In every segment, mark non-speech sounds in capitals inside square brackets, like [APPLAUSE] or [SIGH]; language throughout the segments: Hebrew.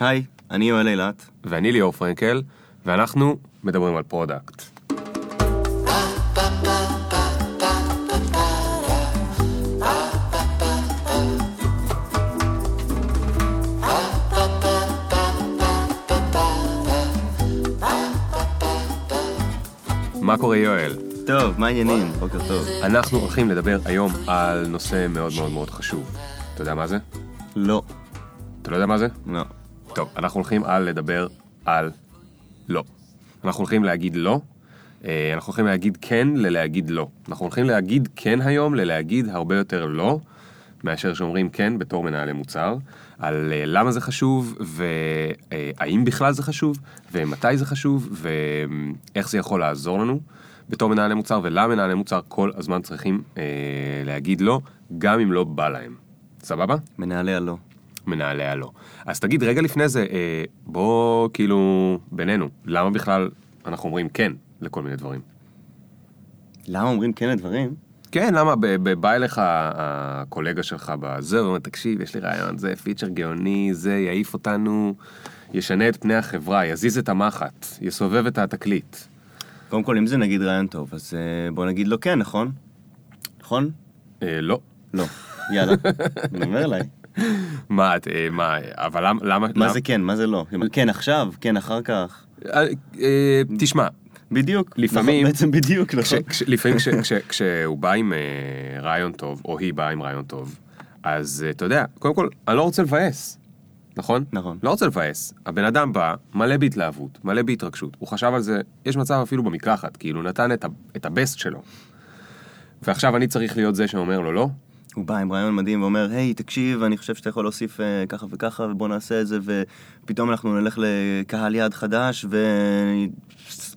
היי, אני יואל אילת. ואני ליאור פרנקל, ואנחנו מדברים על product. מה קורה יואל? טוב, מה העניינים? בוקר טוב. אנחנו הולכים לדבר היום על נושא מאוד מאוד מאוד חשוב. אתה יודע מה זה? לא. אתה לא יודע מה זה? לא. טוב, אנחנו הולכים על לדבר על לא. אנחנו הולכים להגיד לא, אה, אנחנו הולכים להגיד כן ללהגיד לא. אנחנו הולכים להגיד כן היום ללהגיד הרבה יותר לא, מאשר שאומרים כן בתור מנהלי מוצר, על אה, למה זה חשוב, והאם בכלל זה חשוב, ומתי זה חשוב, ואיך זה יכול לעזור לנו בתור מנהלי מוצר, ולמה מנהלי מוצר כל הזמן צריכים אה, להגיד לא, גם אם לא בא להם. סבבה? מנהלי הלא. מנהלי הלא. אז תגיד, רגע לפני זה, אה, בוא כאילו, בינינו, למה בכלל אנחנו אומרים כן לכל מיני דברים? למה אומרים כן לדברים? כן, למה בא אליך הקולגה שלך בזה, ואומר, תקשיב, יש לי רעיון, זה פיצ'ר גאוני, זה יעיף אותנו, ישנה את פני החברה, יזיז את המחט, יסובב את התקליט. קודם כל, אם זה נגיד רעיון טוב, אז אה, בוא נגיד לו כן, נכון? נכון? אה, לא. לא. יאללה. דבר אליי. מה, אה, מה, אבל למ- למה... מה למה- זה כן? מה זה לא? כן עכשיו? כן אחר כך? אה, אה, תשמע, בדיוק. לפעמים- נכון, בעצם בדיוק, נכון? לפעמים כש, [LAUGHS] כש, כשהוא בא עם רעיון טוב, או היא באה עם רעיון טוב, אז אתה יודע, קודם כל, אני לא רוצה לבאס, נכון? נכון. לא רוצה לבאס. הבן אדם בא, מלא בהתלהבות, מלא בהתרגשות. הוא חשב על זה, יש מצב אפילו במקלחת, כאילו, נתן את, ה, את הבסט שלו. ועכשיו אני צריך להיות זה שאומר לו לא? הוא בא עם רעיון מדהים ואומר, היי, תקשיב, אני חושב שאתה יכול להוסיף אה, ככה וככה, ובוא נעשה את זה, ופתאום אנחנו נלך לקהל יעד חדש, ו...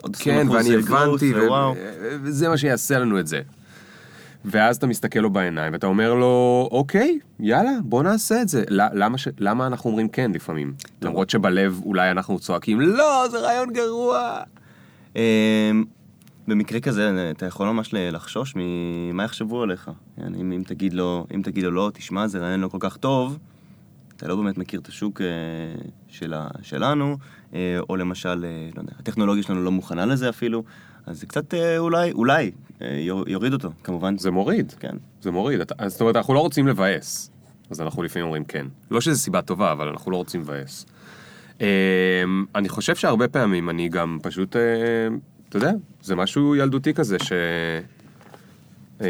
עוד 20% כן, ואני הבנתי, ו- ווואו. וזה מה שיעשה לנו את זה. ואז אתה מסתכל לו בעיניים ואתה אומר לו, אוקיי, יאללה, בוא נעשה את זה. למה, ש... למה אנחנו אומרים כן לפעמים? למרות שבלב אולי אנחנו צועקים, לא, זה רעיון גרוע. במקרה כזה, אתה יכול ממש לחשוש ממה יחשבו עליך. כן, אם, אם, תגיד לו, אם תגיד לו לא, תשמע, זה רעיון לא כל כך טוב, אתה לא באמת מכיר את השוק אה, של ה- שלנו, אה, או למשל, אה, לא יודע, הטכנולוגיה שלנו לא מוכנה לזה אפילו, אז זה קצת אולי, אולי, יור- יוריד אותו, כמובן. זה מוריד, כן. זה מוריד. זאת אומרת, אנחנו לא רוצים לבאס. אז אנחנו לפעמים אומרים כן. לא שזו סיבה טובה, אבל אנחנו לא רוצים לבאס. אני חושב שהרבה פעמים אני גם פשוט, אתה יודע, זה משהו ילדותי כזה, ש... אה,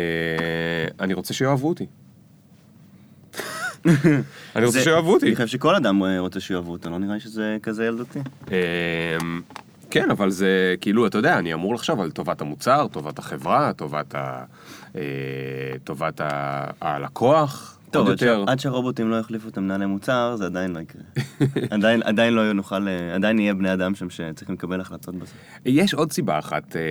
אני רוצה שיאהבו אותי. [LAUGHS] אני רוצה שיאהבו אותי. אני חושב שכל אדם אה, רוצה שיאהבו אותו, לא נראה לי שזה כזה ילדותי. אמ, כן, אבל זה כאילו, אתה יודע, אני אמור לחשוב על טובת המוצר, טובת החברה, טובת, ה, אה, טובת ה, הלקוח, טוב, עד, ש... יותר. עד שהרובוטים לא יחליפו את המנהלי מוצר, זה עדיין לא יקרה. [LAUGHS] עדיין, עדיין לא נוכל, אה, עדיין נהיה בני אדם שם שצריכים לקבל החלטות בסוף. יש עוד סיבה אחת אה,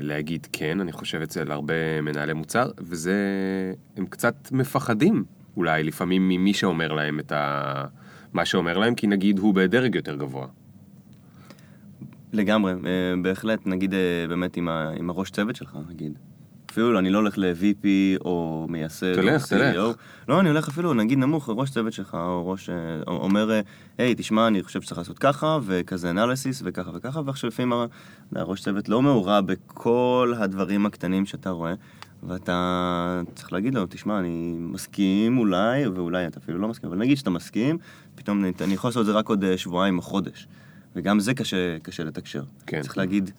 להגיד כן, אני חושב אצל הרבה מנהלי מוצר, וזה, הם קצת מפחדים אולי לפעמים ממי שאומר להם את ה... מה שאומר להם, כי נגיד הוא בדרג יותר גבוה. לגמרי, אה, בהחלט, נגיד אה, באמת עם, ה... עם הראש צוות שלך, נגיד. אפילו אני לא הולך ל-VP או מייסד תלך, תלך. CEO. לא, אני הולך אפילו, נגיד נמוך, ראש צוות שלך, או ראש... אה, אומר, היי, תשמע, אני חושב שצריך לעשות ככה, וכזה אנליסיס, וככה וככה, ועכשיו לפעמים הראש צוות לא מעורב בכל הדברים הקטנים שאתה רואה, ואתה צריך להגיד לו, תשמע, אני מסכים אולי, ואולי אתה אפילו לא מסכים, אבל נגיד שאתה מסכים, פתאום אני, אני יכול לעשות את זה רק עוד אה, שבועיים או חודש. וגם זה קשה, קשה לתקשר. כן. צריך להגיד,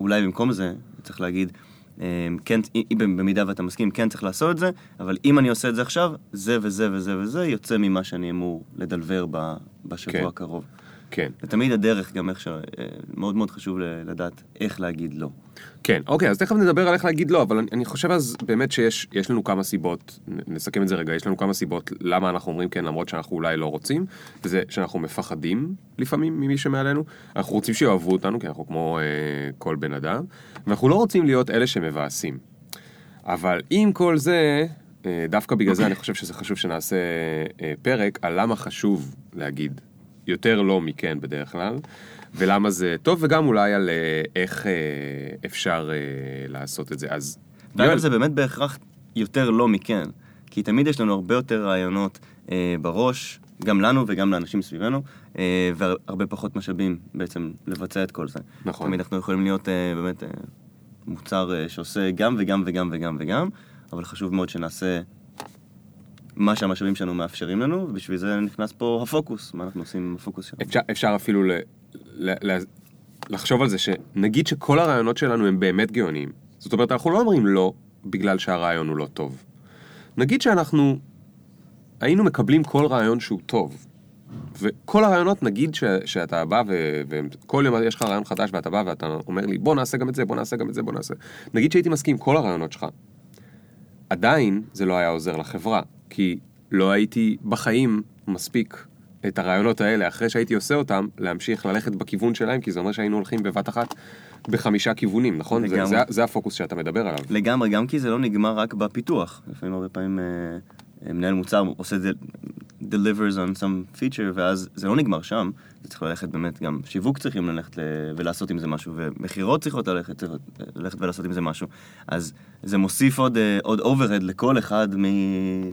אולי במקום זה, צריך להגיד, כן, אם במידה ואתה מסכים, כן צריך לעשות את זה, אבל אם אני עושה את זה עכשיו, זה וזה וזה וזה יוצא ממה שאני אמור לדלבר בשבוע כן. הקרוב. כן. ותמיד הדרך, גם איך ש... אה, מאוד מאוד חשוב לדעת איך להגיד לא. כן, אוקיי, אז תכף נדבר על איך להגיד לא, אבל אני, אני חושב אז באמת שיש יש לנו כמה סיבות, נסכם את זה רגע, יש לנו כמה סיבות למה אנחנו אומרים כן למרות שאנחנו אולי לא רוצים, וזה שאנחנו מפחדים לפעמים ממי שמעלינו, אנחנו רוצים שיאהבו אותנו, כי אנחנו כמו אה, כל בן אדם, ואנחנו לא רוצים להיות אלה שמבאסים. אבל עם כל זה, אה, דווקא בגלל זה אני חושב שזה חשוב שנעשה אה, פרק על למה חשוב להגיד יותר לא מכן בדרך כלל, ולמה זה טוב, וגם אולי על אה, איך אה, אפשר אה, לעשות את זה. אז ואגב זה באמת בהכרח יותר לא מכן, כי תמיד יש לנו הרבה יותר רעיונות אה, בראש, גם לנו וגם לאנשים סביבנו, אה, והרבה פחות משאבים בעצם לבצע את כל זה. נכון. תמיד אנחנו יכולים להיות אה, באמת אה, מוצר אה, שעושה גם וגם וגם וגם וגם, אבל חשוב מאוד שנעשה מה שהמשאבים שלנו מאפשרים לנו, ובשביל זה נכנס פה הפוקוס, מה אנחנו עושים עם הפוקוס שלנו. אפשר, אפשר אפילו ל, ל, ל, לחשוב על זה שנגיד שכל הרעיונות שלנו הם באמת גאוניים. זאת אומרת, אנחנו לא אומרים לא בגלל שהרעיון הוא לא טוב. נגיד שאנחנו היינו מקבלים כל רעיון שהוא טוב. וכל הרעיונות, נגיד ש, שאתה בא ו- וכל יום יש לך רעיון חדש ואתה בא ואתה אומר לי בוא נעשה גם את זה, בוא נעשה גם את זה, בוא נעשה. נגיד שהייתי מסכים עם כל הרעיונות שלך. עדיין זה לא היה עוזר לחברה, כי לא הייתי בחיים מספיק את הרעיונות האלה, אחרי שהייתי עושה אותם, להמשיך ללכת בכיוון שלהם, כי זה אומר שהיינו הולכים בבת אחת בחמישה כיוונים, נכון? זה, לגמרי. זה, זה הפוקוס שאתה מדבר עליו. לגמרי, גם כי זה לא נגמר רק בפיתוח. לפעמים הרבה פעמים אה, מנהל מוצר עושה את זה, delivers on some feature, ואז זה לא נגמר שם. זה צריך ללכת באמת, גם שיווק צריכים ללכת ולעשות עם זה משהו, ומכירות צריכות ללכת, ללכת ולעשות עם זה משהו. אז זה מוסיף עוד, אה, עוד overhead לכל אחד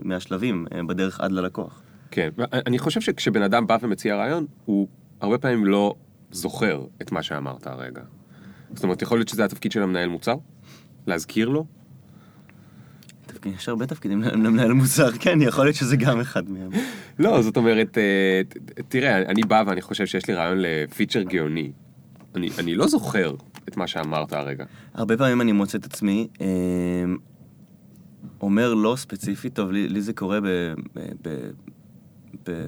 מהשלבים אה, בדרך עד ללקוח. כן, אני חושב שכשבן אדם בא ומציע רעיון, הוא הרבה פעמים לא זוכר את מה שאמרת הרגע. זאת אומרת, יכול להיות שזה התפקיד של המנהל מוצר? להזכיר לו? תפקיד- יש הרבה תפקידים למנהל מוצר, כן, יכול להיות שזה גם אחד מהם. לא, זאת אומרת, אה, תראה, אני בא ואני חושב שיש לי רעיון לפיצ'ר גאוני. אני, אני לא זוכר את מה שאמרת הרגע. הרבה פעמים אני מוצא את עצמי אה, אומר לא ספציפית, טוב, לי, לי זה קורה ב, ב, ב, ב,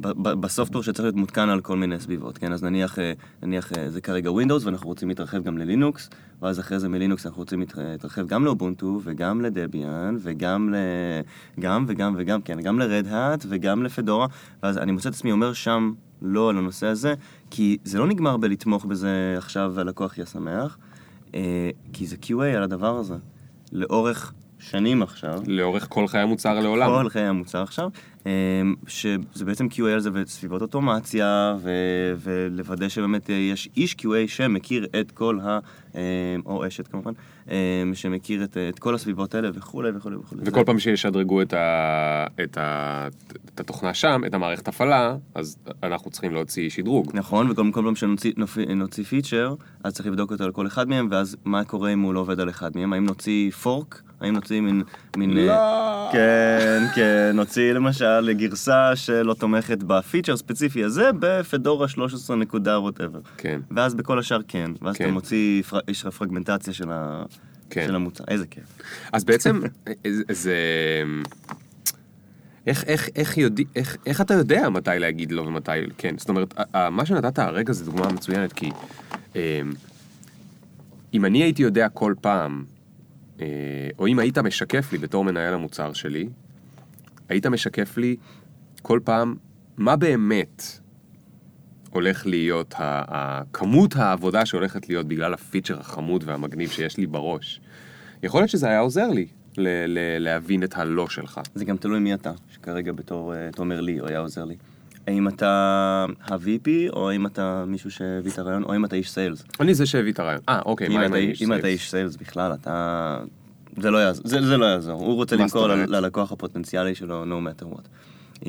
בסופטור שצריך להיות מותקן על כל מיני סביבות, כן? אז נניח, אה, נניח אה, זה כרגע Windows ואנחנו רוצים להתרחב גם ללינוקס, ואז אחרי זה מלינוקס אנחנו רוצים להתר- להתרחב גם לאובונטו וגם לדביאן וגם ל... גם וגם וגם, כן, גם Hat וגם לפדורה, ואז אני מוצא את עצמי אומר שם לא על הנושא הזה, כי זה לא נגמר בלתמוך בזה עכשיו והלקוח יהיה שמח, אה, כי זה QA על הדבר הזה. לאורך שנים עכשיו. לאורך כל חיי המוצר לעולם. כל חיי המוצר עכשיו, אה, שזה בעצם QA על זה וסביבות אוטומציה, ו- ולוודא שבאמת אה, יש איש QA שמכיר את כל ה... אה, או אשת כמובן, אה, שמכיר את, את כל הסביבות האלה וכולי וכולי וכולי. וכל פעם שישדרגו את, ה... את, ה... את התוכנה שם, את המערכת הפעלה, אז אנחנו צריכים להוציא שדרוג. נכון, וכל כל פעם שנוציא נוציא פיצ'ר, אז צריך לבדוק אותו על כל אחד מהם, ואז מה קורה אם הוא לא עובד על אחד מהם? האם נוציא פורק? האם נוציא מין... מין לא. אה, כן, כן, נוציא למשל גרסה שלא תומכת בפיצ'ר הספציפי הזה בפדורה 13 נקודה ווטאבר. כן. ואז בכל השאר כן, ואז כן. אתה מוציא, פר- יש לך פרגמנטציה של, ה... כן. של המוצר, איזה כיף. אז בעצם, זה... איך, איך, איך, יודע, איך, איך אתה יודע מתי להגיד לא ומתי כן? זאת אומרת, מה שנתת הרגע זה דוגמה מצוינת, כי אם אני הייתי יודע כל פעם, אה, או אם היית משקף לי בתור מנהל המוצר שלי, היית משקף לי כל פעם מה באמת הולך להיות, ה- ה- כמות העבודה שהולכת להיות בגלל הפיצ'ר החמוד והמגניב שיש לי בראש. יכול להיות שזה היה עוזר לי ל- ל- להבין את הלא שלך. זה גם תלוי מי אתה, שכרגע בתור אה, תומר לי, הוא היה עוזר לי. האם אתה ה-VP, או האם אתה מישהו שהביא את הרעיון, או האם אתה איש סיילס. אני זה שהביא את הרעיון. אה, אוקיי, מה אם אם אתה איש- אם אתה איש סיילס בכלל, אתה... זה לא יעזור, זה, זה לא יעזור. הוא רוצה למכור? ללקוח הפוטנציאלי שלו, no matter what.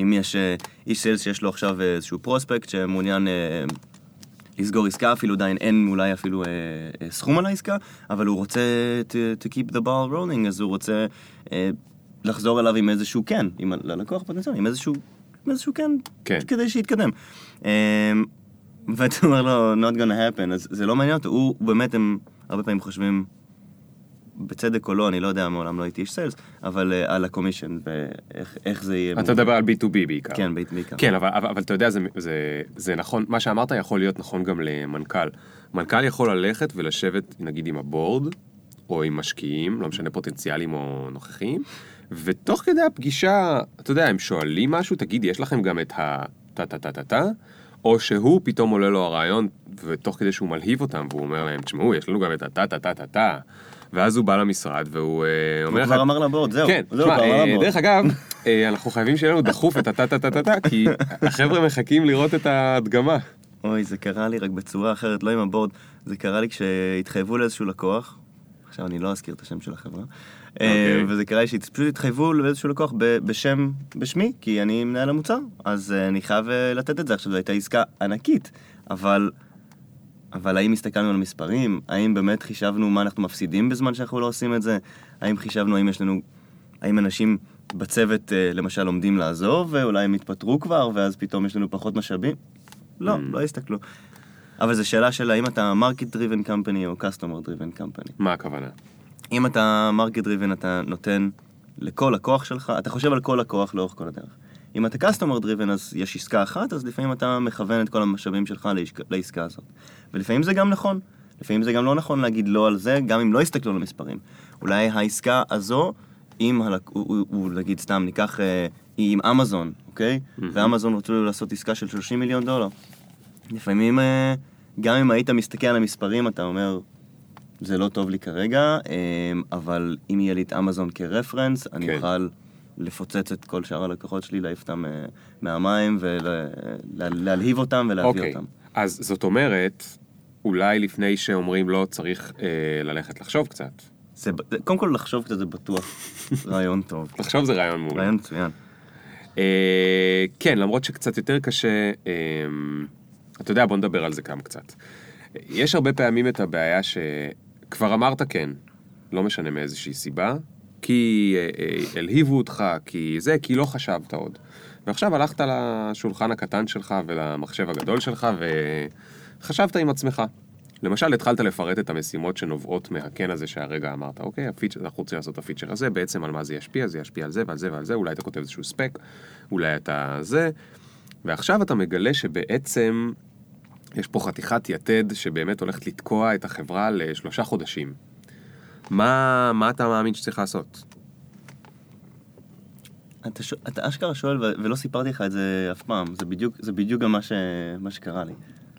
אם יש אה, איש סיילס שיש לו עכשיו איזשהו פרוספקט שמעוניין אה, לסגור עסקה, אפילו עדיין אין אולי אפילו אה, אה, סכום על העסקה, אבל הוא רוצה to, to keep the ball rolling, אז הוא רוצה אה, לחזור אליו עם איזשהו כן, עם, ללקוח הפוטנציאלי, עם איזשהו, איזשהו כן, כן. כדי שיתקדם. אה, ואתה אומר לו, not gonna happen, אז זה לא מעניין אותו, הוא הוא באמת, הם הרבה פעמים חושבים, בצדק או לא, אני לא יודע, מעולם לא הייתי איש סיילס, אבל uh, על הקומישן, ואיך איך זה יהיה. אתה מדבר על B2B בעיקר. כן, בעיקר. בעיקר. כן, אבל, אבל, אבל אתה יודע, זה, זה, זה נכון, מה שאמרת יכול להיות נכון גם למנכ"ל. מנכ"ל יכול ללכת ולשבת, נגיד, עם הבורד, או עם משקיעים, לא משנה פוטנציאלים או נוכחים, ותוך כדי הפגישה, אתה יודע, הם שואלים משהו, תגיד, יש לכם גם את ה-טה-טה-טה-טה, או שהוא פתאום עולה לו הרעיון, ותוך כדי שהוא מלהיב אותם, והוא אומר להם, תשמעו, יש לנו גם את הטה-טה-טה-טה-טה, ואז הוא בא למשרד והוא אה, אומר הוא לך, כבר אמר לבורד, זהו. כן, זהו, תשמע, אה. דרך אגב, אה, אנחנו חייבים שיהיה לנו דחוף את הטה-טה-טה-טה, כי החבר'ה מחכים לראות את ההדגמה. אוי, זה קרה לי רק בצורה אחרת, לא עם הבורד, זה קרה לי כשהתחייבו לאיזשהו לקוח, עכשיו אני לא אזכיר את השם של החברה, אה, וזה קרה לי שפשוט התחייבו לאיזשהו לקוח בשם, בשמי, כי אני מנהל המוצר, אז אה, אני חייב אה, לתת את זה. עכשיו, זו הייתה עסקה ענקית, אבל... אבל האם הסתכלנו על מספרים? האם באמת חישבנו מה אנחנו מפסידים בזמן שאנחנו לא עושים את זה? האם חישבנו האם יש לנו... האם אנשים בצוות אה, למשל עומדים לעזוב, ואולי הם יתפטרו כבר, ואז פתאום יש לנו פחות משאבים? לא, Mm. לא הסתכלו. אבל זו שאלה של האם אתה market driven company או customer driven company. מה הכוונה? אם אתה market driven אתה נותן לכל לקוח שלך, אתה חושב על כל לקוח לאורך כל הדרך. אם אתה customer driven אז יש עסקה אחת, אז לפעמים אתה מכוון את כל המשאבים שלך לעסקה, לעסקה הזאת. ולפעמים זה גם נכון. לפעמים זה גם לא נכון להגיד לא על זה, גם אם לא יסתכלו על המספרים. אולי העסקה הזו, אם הלק... הוא, הוא, הוא נגיד סתם, ניקח, אה, היא עם אמזון, אוקיי? ואמזון רצו לעשות עסקה של 30 מיליון דולר. לפעמים, אה, גם אם היית מסתכל על המספרים, אתה אומר, זה לא טוב לי כרגע, אה, אבל אם יהיה לי את אמזון כרפרנס, אני כן. אוכל לפוצץ את כל שאר הלקוחות שלי, להעיף אותם אה, מהמים ולהלהיב אותם ולהביא אוקיי, אותם. אז זאת אומרת, אולי לפני שאומרים לא, צריך אה, ללכת לחשוב קצת. זה, קודם כל לחשוב קצת זה בטוח [LAUGHS] רעיון טוב. לחשוב זה רעיון מעולה. רעיון מצוין. אה, כן, למרות שקצת יותר קשה, אה, אתה יודע, בוא נדבר על זה גם קצת. יש הרבה פעמים את הבעיה שכבר אמרת כן, לא משנה מאיזושהי סיבה, כי אה, אה, הלהיבו אותך, כי זה, כי לא חשבת עוד. ועכשיו הלכת לשולחן הקטן שלך ולמחשב הגדול שלך וחשבת עם עצמך. למשל, התחלת לפרט את המשימות שנובעות מהכן הזה שהרגע אמרת, אוקיי, הפיצ'ר, אנחנו רוצים לעשות את הפיצ'ר הזה, בעצם על מה זה ישפיע, זה ישפיע על זה ועל זה ועל זה, אולי אתה כותב איזשהו ספק, אולי אתה זה, ועכשיו אתה מגלה שבעצם יש פה חתיכת יתד שבאמת הולכת לתקוע את החברה לשלושה חודשים. מה, מה אתה מאמין שצריך לעשות? אתה, ש... אתה אשכרה שואל, ו... ולא סיפרתי לך את זה אף פעם, זה בדיוק, זה בדיוק גם מה, ש... מה שקרה לי.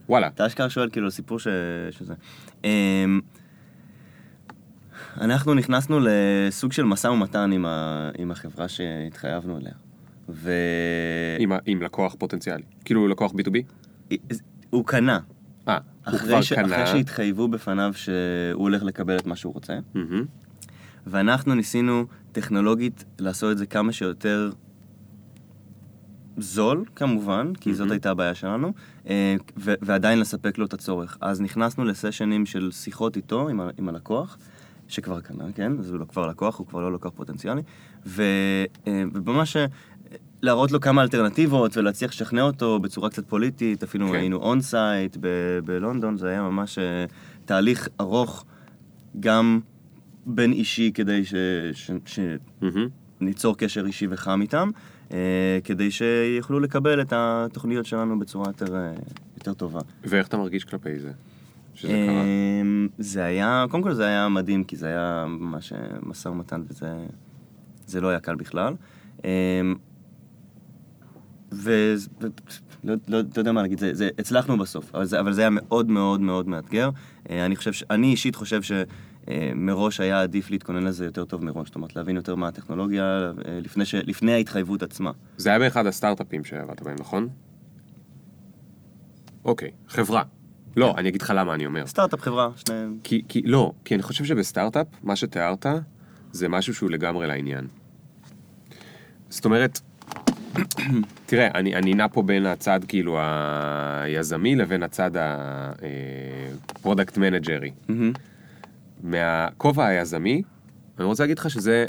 וואלה, אתה אשכרה שואל כאילו סיפור ש... שזה. אמ, אנחנו נכנסנו לסוג של משא ומתן עם, ה... עם החברה שהתחייבנו אליה. ו... עם, ה- עם לקוח פוטנציאלי. כאילו לקוח B2B? הוא קנה. אה, הוא כבר ש... קנה. אחרי שהתחייבו בפניו שהוא הולך לקבל את מה שהוא רוצה. מהמם. ואנחנו ניסינו טכנולוגית לעשות את זה כמה שיותר זול, כמובן, כי זאת אהמ. הייתה הבעיה שלנו, אה, ו- ועדיין לספק לו את הצורך. אז נכנסנו לסשנים של שיחות איתו, עם, ה- עם הלקוח, שכבר קנה, כן? אז הוא לא כבר לקוח, הוא כבר לא לקוח פוטנציאלי, ו- אה, וממש להראות לו כמה אלטרנטיבות ולהצליח לשכנע אותו בצורה קצת פוליטית, אפילו כן. היינו on site ב- בלונדון, זה היה ממש אה, תהליך ארוך, גם בין אישי כדי ש... ש... ש... מהמם. ניצור קשר אישי וחם איתם, אה, כדי שיוכלו לקבל את התוכניות שלנו בצורה יותר, אה, יותר טובה. ואיך אתה מרגיש כלפי זה? שזה קרה. אה, זה היה, קודם כל זה היה מדהים, כי זה היה ממש אה, משא ומתן וזה זה לא היה קל בכלל. אה, ו... ו- לא, לא, יודע מה להגיד, זה, זה, הצלחנו בסוף, אבל זה, אבל זה היה מאוד מאוד מאוד מאתגר. אה, אני חושב, ש, אני אישית חושב שמראש היה עדיף להתכונן לזה יותר טוב מראש, זאת אומרת להבין יותר מה הטכנולוגיה אה, לפני, ש, לפני ההתחייבות עצמה. זה היה באחד הסטארט-אפים שעבדת בהם, נכון? אוקיי, חברה. לא, אני אגיד לך למה אני אומר. סטארט-אפ חברה, שניהם. כי, כי, לא, כי אני חושב שבסטארט-אפ, מה שתיארת, זה משהו שהוא לגמרי לעניין. זאת אומרת, תראה, אני, אני נע פה בין הצד כאילו היזמי לבין הצד ה product manager י. אהמ. מהכובע היזמי, אני רוצה להגיד לך שזה,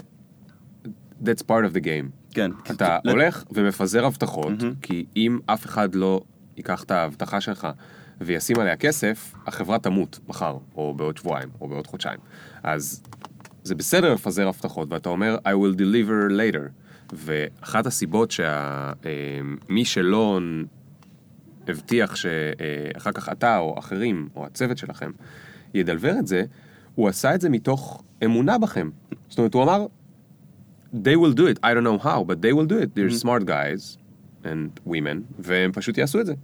that's part of the game. כן. אתה הולך ומפזר הבטחות. כי אם אף אחד לא ייקח את ההבטחה שלך וישים עליה כסף, החברה תמות מחר, או בעוד שבועיים, או בעוד חודשיים. אז זה בסדר לפזר הבטחות, ואתה אומר, I will deliver later. ואחת הסיבות שמי שלא הבטיח שאחר כך אתה או אחרים, או הצוות שלכם, ידלבר את זה, הוא עשה את זה מתוך אמונה בכם. זאת אומרת, הוא אמר, they will do it, I don't know how, but they will do it, they're smart guys and women, והם פשוט יעשו את זה.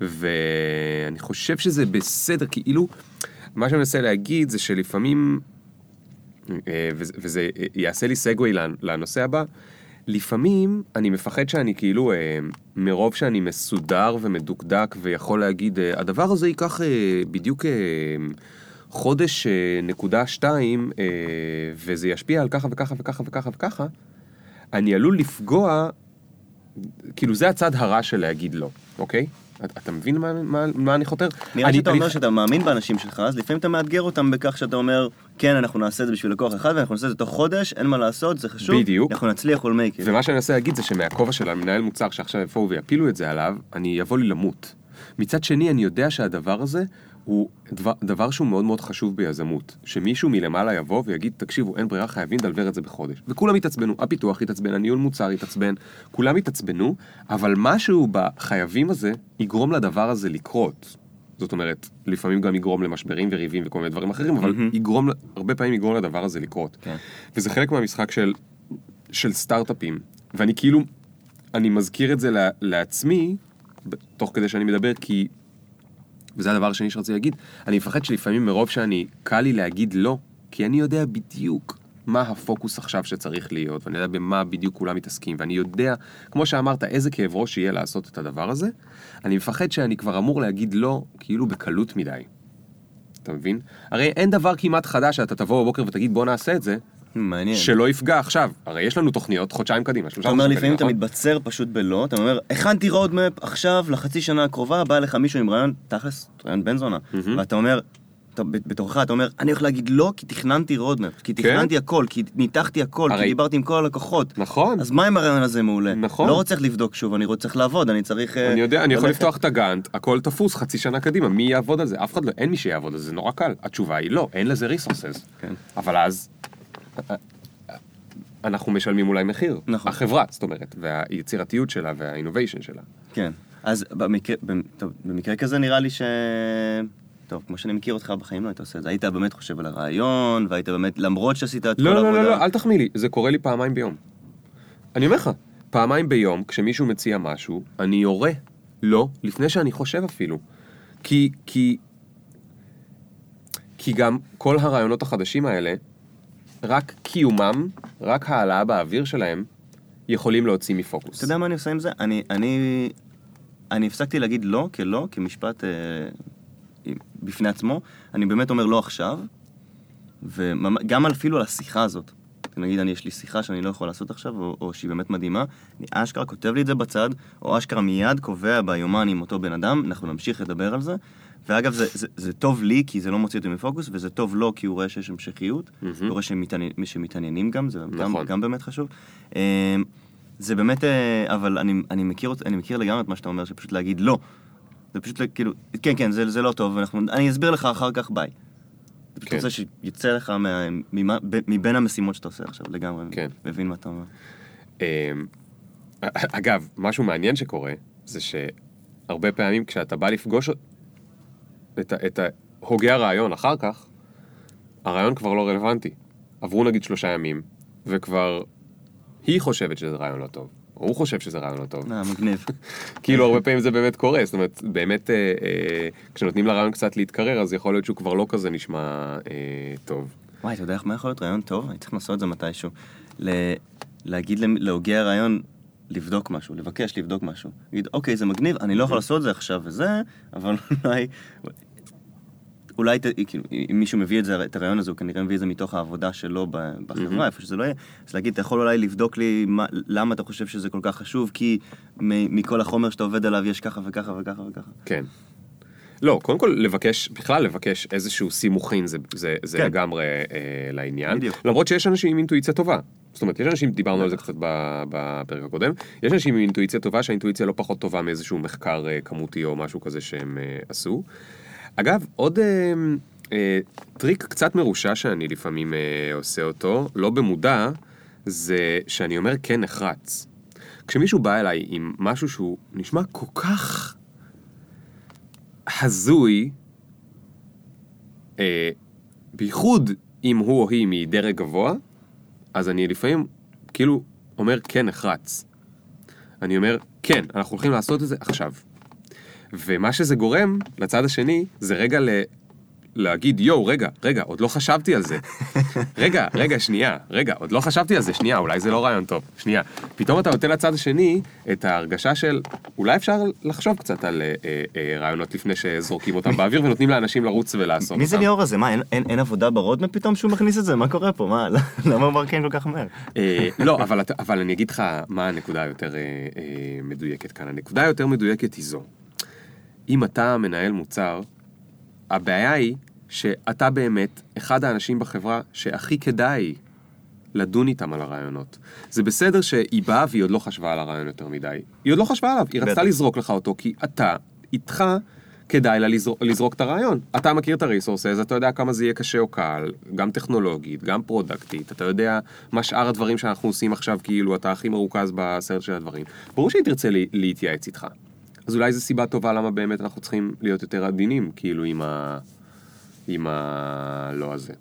ואני חושב שזה בסדר, כאילו, מה שאני מנסה להגיד זה שלפעמים, אה, וזה יעשה לי סגווי לנושא הבא, לפעמים אני מפחד שאני כאילו, אה, מרוב שאני מסודר ומדוקדק ויכול להגיד, אה, הדבר הזה ייקח אה, בדיוק אה, חודש אה, נקודה שתיים, אה, וזה ישפיע על ככה וככה וככה וככה וככה, אני עלול לפגוע, כאילו זה הצד הרע של להגיד לא, אוקיי? אתה, אתה מבין מה, מה, מה אני חותר? נראה אני, שאתה אני, אומר שאתה מאמין באנשים שלך, אז לפעמים אתה מאתגר אותם בכך שאתה אומר, כן, אנחנו נעשה את זה בשביל לקוח אחד, ואנחנו נעשה את זה תוך חודש, אין מה לעשות, זה חשוב, בדיוק. אנחנו נצליח make it. ומה שאני מנסה להגיד זה שמהכובע של המנהל מוצר שעכשיו יבואו ויפילו את זה עליו, אני יבוא לי למות. מצד שני, אני יודע שהדבר הזה הוא דבר, דבר שהוא מאוד מאוד חשוב ביזמות. שמישהו מלמעלה יבוא ויגיד, תקשיבו, אין ברירה, חייבים לדלבר את זה בחודש. וכולם יתעצבנו, הפיתוח יתעצבן, הניהול מוצר יתעצבן, כולם יתעצבנו, אבל משהו בחייבים הזה יגרום לדבר הזה לקרות. זאת אומרת, לפעמים גם יגרום למשברים וריבים וכל מיני דברים אחרים, אבל מהמם. יגרום, הרבה פעמים יגרום לדבר הזה לקרות. כן. וזה חלק מהמשחק של, של סטארט-אפים. ואני כאילו, אני מזכיר את זה לה, לעצמי, תוך כדי שאני מדבר, כי, וזה הדבר השני שרציתי להגיד, אני מפחד שלפעמים מרוב שאני, קל לי להגיד לא, כי אני יודע בדיוק מה הפוקוס עכשיו שצריך להיות, ואני יודע במה בדיוק כולם מתעסקים, ואני יודע, כמו שאמרת, איזה כאב ראש יהיה לעשות את הדבר הזה, אני מפחד שאני כבר אמור להגיד לא, כאילו בקלות מדי. אתה מבין? הרי אין דבר כמעט חדש שאתה תבוא בבוקר ותגיד בוא נעשה את זה, מעניין. שלא יפגע עכשיו. הרי יש לנו תוכניות חודשיים קדימה, שלושה אתה אומר חודשים לפעמים אתה קדימה, נכון? מתבצר פשוט בלא, אתה אומר, הכנתי roadmap עכשיו לחצי שנה הקרובה, בא לך מישהו עם רעיון, תכלס, רעיון בן זונה, ואתה אומר, בתורך אתה אומר, אני הולך להגיד לא כי תכננתי roadmap, כי כן. תכננתי הכל, כי ניתחתי הכל, כי דיברתי עם כל הלקוחות. נכון. אז מה אם הרעיון הזה מעולה? נכון. לא צריך לבדוק שוב, אני צריך לעבוד, אני צריך... אה, אני יודע, אני יכול. לפתוח את הגאנט, הכל תפוס חצי שנה קדימה, מי יעבוד על זה? אף אחד לא, אין מי שיעבוד על זה נורא קל. התשובה היא לא, אין לזה resources. כן. אבל אז, אנחנו משלמים אולי מחיר. נכון. החברה, זאת אומרת, והיצירתיות שלה וה innovation שלה. כן. אז במקרה, במ- טוב, במקרה כזה נראה לי ש... טוב, כמו שאני מכיר אותך, בחיים לא היית עושה את זה. היית באמת חושב על הרעיון, והיית באמת, למרות שעשית את כל לא, העבודה... לא, לא, לא, אל תחמיא לי, זה קורה לי פעמיים ביום. אני אומר לך, פעמיים ביום, כשמישהו מציע משהו, אני יורה לא, לפני שאני חושב אפילו. כי, כי, כי גם כל הרעיונות החדשים האלה, רק קיומם, רק העלאה באוויר שלהם, יכולים להוציא מפוקוס. אתה יודע מה אני עושה עם זה? אני, אני, אני הפסקתי להגיד לא כלא, כמשפט אה, בפני עצמו. אני באמת אומר לא עכשיו, וגם אפילו על השיחה הזאת. נגיד, אני, יש לי שיחה שאני לא יכול לעשות עכשיו, או, או שהיא באמת מדהימה, אני אשכרה כותב לי את זה בצד, או אשכרה מיד קובע ביומן עם אותו בן אדם, אנחנו נמשיך לדבר על זה. ואגב, זה, זה, זה טוב לי, כי זה לא מוציא אותי מפוקוס, וזה טוב לו, כי הוא רואה שיש המשכיות, מהמם. הוא רואה שמתעניין- שמתעניינים גם, זה גם, נכון. גם באמת חשוב. אה, זה באמת, אה, אבל אני, אני, מכיר, אני מכיר לגמרי את מה שאתה אומר, שפשוט להגיד לא. זה פשוט כאילו, כן, כן, זה, זה לא טוב, ואנחנו, אני אסביר לך אחר כך, ביי. זה פשוט כן. רוצה שיצא לך מה, ממה, ב- מבין המשימות שאתה עושה עכשיו, לגמרי. כן. מבין מה אתה אומר. אמ, אגב, משהו מעניין שקורה, זה שהרבה פעמים כשאתה בא לפגוש את, את הוגי הרעיון אחר כך, הרעיון כבר לא רלוונטי. עברו נגיד שלושה ימים, וכבר היא חושבת שזה רעיון לא טוב, או הוא חושב שזה רעיון לא טוב. אה, מגניב. [LAUGHS] כאילו הרבה פעמים זה באמת קורה, זאת אומרת, באמת אה, אה, כשנותנים לרעיון קצת להתקרר, אז יכול להיות שהוא כבר לא כזה נשמע אה, טוב. וואי, אתה יודע איך- מה יכול להיות רעיון טוב? אני צריך לעשות את זה מתישהו. ל- להגיד להוגי הרעיון לבדוק משהו, לבקש לבדוק משהו. להגיד, אוקיי, זה מגניב, אני לא יכול לעשות את זה עכשיו וזה, אבל אולי... אולי, כאילו, אם מישהו מביא את זה, את הרעיון הזה, הוא כנראה מביא את זה מתוך העבודה שלו בחברה, איפה שזה לא יהיה. אז להגיד, אתה יכול אולי לבדוק לי מה, למה אתה חושב שזה כל כך חשוב, כי מ- מכל החומר שאתה עובד עליו יש ככה וככה וככה וככה. כן. לא, קודם כל לבקש, בכלל לבקש איזשהו סימוכין זה, זה, זה כן. לגמרי אה, לעניין. בדיוק. למרות שיש אנשים עם אינטואיציה טובה. זאת אומרת, יש אנשים, דיברנו על זה קצת בפרק הקודם, יש אנשים עם אינטואיציה טובה שהאינטואיציה לא פחות טובה מאיזשהו מחקר אה, כמותי או משהו כזה שהם אה, עשו. אגב, עוד אה, אה, טריק קצת מרושע שאני לפעמים אה, עושה אותו, לא במודע, זה שאני אומר כן נחרץ. כשמישהו בא אליי עם משהו שהוא נשמע כל כך הזוי, אה, בייחוד אם הוא או היא מדרג גבוה, אז אני לפעמים כאילו אומר כן נחרץ. אני אומר, כן, אנחנו הולכים לעשות את זה עכשיו. ומה שזה גורם לצד השני, זה רגע ל... להגיד, יואו, רגע, רגע, עוד לא חשבתי על זה. [LAUGHS] רגע, רגע, שנייה, רגע, עוד לא חשבתי על זה, שנייה, אולי זה לא רעיון טוב, שנייה. פתאום אתה נותן לצד השני את ההרגשה של, אולי אפשר לחשוב קצת על אה, אה, אה, רעיונות לפני שזורקים אותם באוויר [LAUGHS] ונותנים לאנשים לרוץ ולעשות מי זה אותם. ליאור הזה? מה, אין- אין אין עבודה ברודמפ פתאום שהוא מכניס את זה? מה קורה פה? מה, [LAUGHS] למה הוא מרקן כל כך מהר? אה, לא, אבל, אבל אני אגיד לך מה הנקודה היותר אה, אה, מדויקת כאן. הנקודה היותר מדויקת היא זו. אם אתה מנהל מוצר, הבעיה היא שאתה באמת אחד האנשים בחברה שהכי כדאי לדון איתם על הרעיונות. זה בסדר שהיא באה והיא עוד לא חשבה על הרעיון יותר מדי. היא עוד לא חשבה עליו, היא רצתה בטח. לזרוק לך אותו, כי אתה, איתך, כדאי לה לזרוק, לזרוק את הרעיון. אתה מכיר את הריסורסס, אתה יודע כמה זה יהיה קשה או קל, גם טכנולוגית, גם פרודקטית, אתה יודע מה שאר הדברים שאנחנו עושים עכשיו, כאילו אתה הכי מרוכז בסרט של הדברים. ברור שהיא תרצה לי, להתייעץ איתך. אז אולי זו סיבה טובה למה באמת אנחנו צריכים להיות יותר עדינים, כאילו עם ה... עם הלא הזה.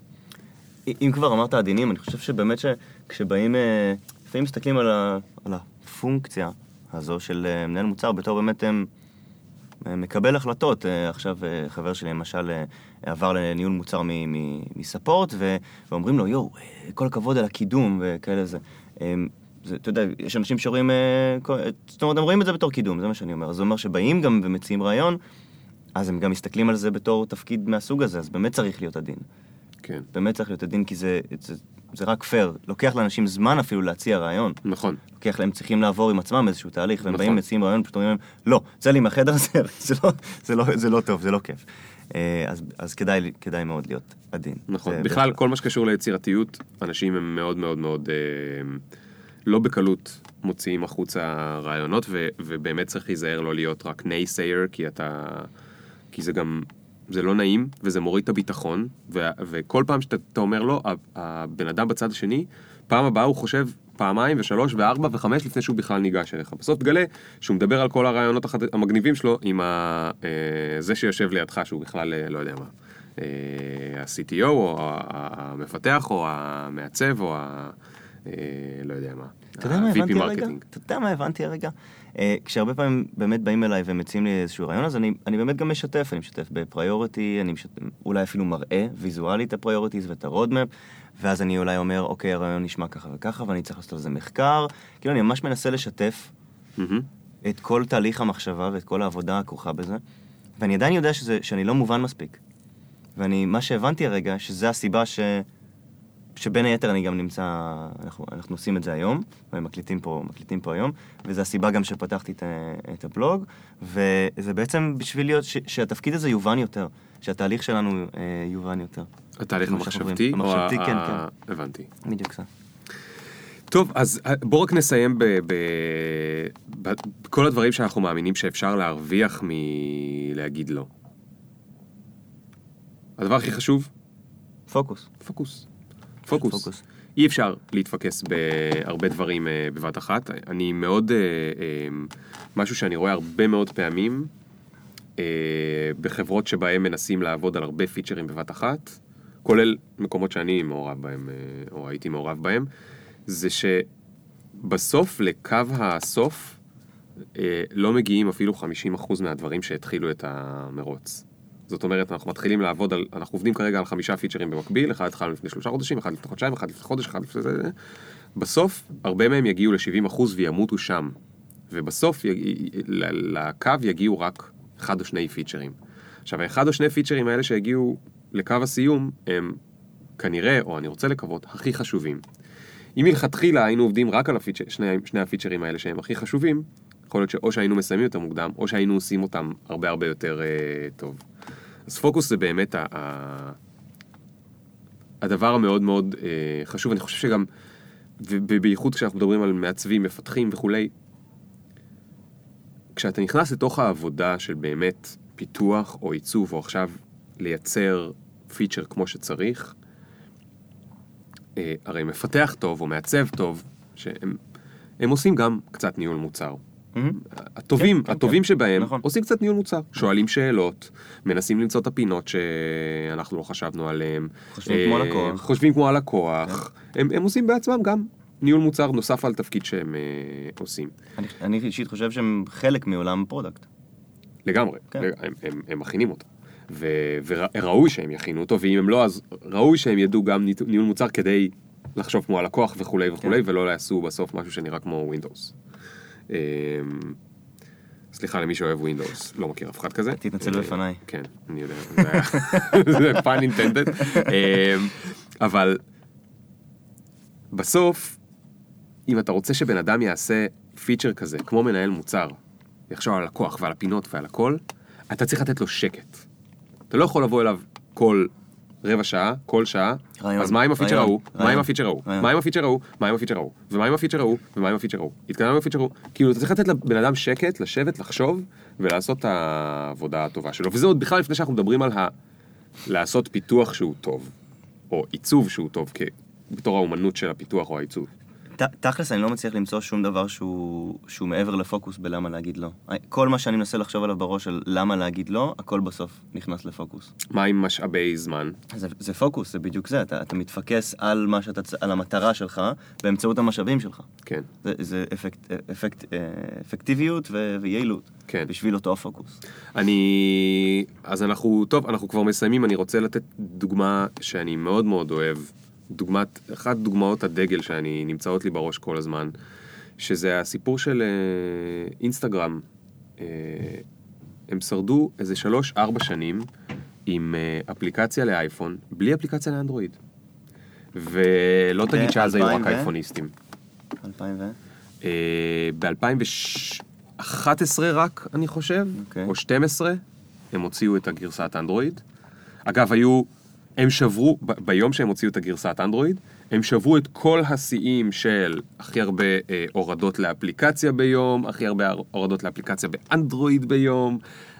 אם כבר אמרת עדינים, אני חושב שבאמת שכשבאים, אה, לפעמים מסתכלים על, ה, על הפונקציה הזו של אה, מנהל מוצר בתור באמת אה, מקבל החלטות. אה, עכשיו חבר שלי למשל עבר לניהול מוצר מספורט, ואומרים לו, יואו, כל הכבוד על הקידום וכאלה זה. זה, אתה יודע, יש אנשים שרואים, אה, זאת אומרת, הם רואים את זה בתור קידום, זה מה שאני אומר. אז זה אומר שבאים גם ומציעים רעיון, אז הם גם מסתכלים על זה בתור תפקיד מהסוג הזה, אז באמת צריך להיות עדין. כן, באמת צריך להיות עדין, כי זה, זה, זה רק פייר. לוקח לאנשים זמן אפילו להציע רעיון. עם לוקח להם, צריכים לעבור עם עצמם איזשהו תהליך, והם נכון. באים, מציעים רעיון, פשוט אומרים להם, לא, צא לי מהחדר הזה, זה לא, זה לא, זה לא טוב, זה לא כיף. אה, אז, אז כדאי, כדאי מאוד להיות עדין. נכון. בכלל, בהחלט. כל מה שקשור ליצירתיות, אנשים הם מאוד מאוד מאוד אה, לא בקלות מוציאים החוצה רעיונות, ו, ובאמת צריך להיזהר לא להיות רק naysayer, כי אתה... כי זה גם... זה לא נעים, וזה מוריד את הביטחון, ו, וכל פעם שאתה אתה אומר לו, ה- הבן אדם בצד השני, פעם הבאה הוא חושב פעמיים ושלוש וארבע וחמש לפני שהוא בכלל ניגש אליך. בסוף תגלה שהוא מדבר על כל הרעיונות החד- המגניבים שלו עם ה, אה, זה שיושב לידך, שהוא בכלל אה, לא יודע מה. אה, ה-CTO או המפתח או המעצב או ה... אה, לא יודע מה. אתה יודע מה הבנתי הרגע? אתה יודע מה הבנתי הרגע? אה, כשהרבה פעמים באמת באים אליי ומציעים לי איזשהו רעיון, אז אני, אני באמת גם משתף, אני משתף ב priority, אני משתף, אולי אפילו מראה ויזואלית את ה priorities ואת ה roadmap, ואז אני אולי אומר, אוקיי, הרעיון נשמע ככה וככה, ואני צריך לעשות על זה מחקר. כאילו, אני ממש מנסה לשתף. את כל תהליך המחשבה ואת כל העבודה הכרוכה בזה, ואני עדיין יודע שזה, שאני לא מובן מספיק. ואני, מה שהבנתי הרגע, שזה הסיבה ש... שבין היתר אני גם נמצא, אנחנו, אנחנו עושים את זה היום, ומקליטים פה, מקליטים פה היום, וזו הסיבה גם שפתחתי את, את הבלוג, וזה בעצם בשביל להיות, ש, שהתפקיד הזה יובן יותר, שהתהליך שלנו אה, יובן יותר. התהליך המחשבתי? המחשבתי, ה- כן, ה- הבנתי. בדיוק זה. טוב, אז אה, בואו רק נסיים בכל הדברים שאנחנו מאמינים שאפשר להרוויח מלהגיד לא. הדבר הכי חשוב, פוקוס. פוקוס. פוקוס. פוקוס. אי אפשר להתפקס בהרבה דברים אה, בבת אחת. אני מאוד, אה, אה, משהו שאני רואה הרבה מאוד פעמים בחברות שבהם מנסים לעבוד על הרבה פיצ'רים בבת אחת, כולל מקומות שאני מעורב בהם, או הייתי מעורב בהם, זה שבסוף, לקו הסוף, לא מגיעים אפילו 50% מהדברים שהתחילו את המרוץ. זאת אומרת, אנחנו מתחילים לעבוד על, אנחנו עובדים כרגע על חמישה פיצ'רים במקביל, אחד התחלנו לפני שלושה חודשים, אחד לפני חודשיים, אחד לפני חודש, אחד לפני זה, בסוף, הרבה מהם יגיעו ל-70% וימותו שם. ובסוף. ל- לקו יגיעו רק אחד או שני פיצ'רים. עכשיו, האחד או שני פיצ'רים האלה שהגיעו לקו הסיום, הם כנראה, או אני רוצה לקוות, הכי חשובים. אם מלכתחילה היינו עובדים רק על הפיצ'ר, שני, שני הפיצ'רים האלה שהם הכי חשובים, יכול להיות שאו שהיינו מסיימים יותר מוקדם, או שהיינו עושים אותם הרבה הרבה יותר אה, טוב. אז פוקוס זה באמת ה, ה, הדבר המאוד מאוד אה, חשוב. אני חושב שגם, ובייחוד כשאנחנו מדברים על מעצבים, מפתחים וכולי, כשאתה נכנס לתוך העבודה של באמת פיתוח או עיצוב, או עכשיו לייצר פיצ'ר כמו שצריך, אה, הרי מפתח טוב או מעצב טוב, שהם הם עושים גם קצת ניהול מוצר. אהמ. הטובים, כן, כן, הטובים כן. שבהם נכון. עושים קצת ניהול מוצר, שואלים שאלות, מנסים למצוא את הפינות שאנחנו לא חשבנו עליהן. חושבים אה, כמו הלקוח. חושבים כמו הלקוח. הם, הם עושים בעצמם גם ניהול מוצר נוסף על תפקיד שהם אה, עושים. אני, אני אישית חושב שהם חלק מעולם ה product. לגמרי, כן. הם, הם, הם מכינים אותה. ו- וראוי שהם יכינו אותו, ואם הם לא, אז ראוי שהם ידעו גם ניהול מוצר כדי לחשוב כמו הלקוח וכולי וכולי, כן. ולא יעשו בסוף משהו שנראה כמו Windows. אמ, סליחה למי שאוהב Windows, לא מכיר אף אחד כזה. תתנצל אה, בפניי. כן, אני יודע, זה [LAUGHS] פן אינטנדד. אבל בסוף, אם אתה רוצה שבן אדם יעשה פיצ'ר כזה, כמו מנהל מוצר, יחשוב על הלקוח ועל הפינות ועל הכל, אתה צריך לתת לו שקט. אתה לא יכול לבוא אליו כל רבע שעה, כל שעה, רעיון, אז מה עם ה feature ההוא? מה עם ה feature ההוא? מה עם ה feature ההוא? מה עם ה feature ההוא? ומה עם ה feature ההוא? ומה עם ה feature ההוא? התקדמנו עם ה feature ההוא? כאילו, אתה צריך לתת לבן אדם שקט, לשבת, לחשוב, ולעשות את העבודה הטובה שלו. וזה עוד בכלל לפני שאנחנו מדברים על ה... לעשות פיתוח שהוא טוב, או עיצוב שהוא טוב, כ... בתור האומנות של הפיתוח או העיצוב. תכלס, אני לא מצליח למצוא שום דבר שהוא, שהוא מעבר לפוקוס בלמה להגיד לא. כל מה שאני מנסה לחשוב עליו בראש של למה להגיד לא, הכל בסוף נכנס לפוקוס. מה עם משאבי זמן? זה, זה פוקוס, זה בדיוק זה, אתה, אתה מתפקס על, מה שאתה, על המטרה שלך באמצעות המשאבים שלך. כן, זה, זה אפקט, אפקט, אה, אפקטיביות ו, ויעילות. כן. בשביל אותו הפוקוס. אני... אז אנחנו, טוב, אנחנו כבר מסיימים, אני רוצה לתת דוגמה שאני מאוד מאוד אוהב. דוגמת, אחת דוגמאות הדגל שאני נמצאות לי בראש כל הזמן, שזה הסיפור של אה, אינסטגרם. אה, הם שרדו איזה שלוש-ארבע שנים עם אה, אפליקציה לאייפון, בלי אפליקציה לאנדרואיד. ולא תגיד שאז היו רק 2000 ו? אייפוניסטים. 2000 ו... ב-2011 רק, אני חושב, אוקיי. או 12, הם הוציאו את הגרסת אנדרואיד. אגב, היו, הם שברו, ב- ביום שהם הוציאו את הגרסת אנדרואיד, הם שברו את כל השיאים של הכי הרבה אה, הורדות לאפליקציה ביום, הכי הרבה הורדות לאפליקציה באנדרואיד ביום,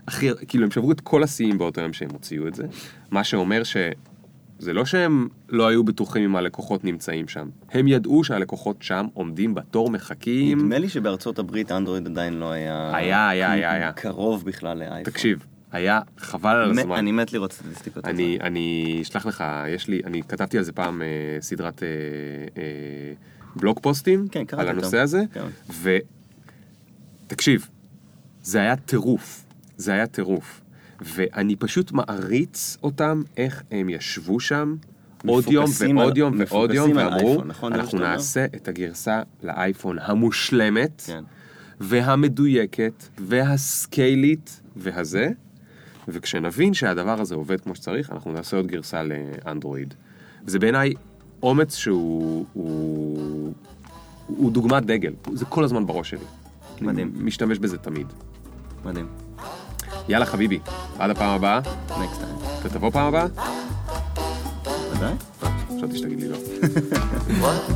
הכי, כאילו הם שברו את כל השיאים באותו יום שהם הוציאו את זה, מה שאומר ש... זה לא שהם לא היו בטוחים אם הלקוחות נמצאים שם, הם ידעו שהלקוחות שם עומדים בתור מחכים. נדמה לי שבארצות הברית אנדרואיד עדיין לא היה... היה, היה, היה, היה. קרוב בכלל לאייפון. תקשיב, היה חבל על הזמן. אני מת לראות סטטיסטיקות. אני. אני אשלח לך, יש לי, אני כתבתי על זה פעם אה, סדרת אה, אה, בלוג פוסטים, כן, על הנושא. הזה, כן. ותקשיב, זה היה טירוף, זה היה טירוף, ואני פשוט מעריץ אותם, איך הם ישבו שם. עוד יום ועוד יום ועוד יום, ואמרו, נכון? אנחנו שאתה אומר?" נעשה את הגרסה לאייפון המושלמת, כן. והמדויקת, והסקיילית, והזה, וכשנבין שהדבר הזה עובד כמו שצריך, אנחנו נעשה עוד גרסה לאנדרואיד. זה בעיניי אומץ שהוא הוא, הוא דוגמת דגל, זה כל הזמן בראש שלי. מדהים. אני משתמש בזה תמיד. מדהים. יאללה חביבי, עד הפעם הבאה, next time. אתה תבוא פעם הבאה? ודאי. חשבתי שתגיד לי לא. [LAUGHS] What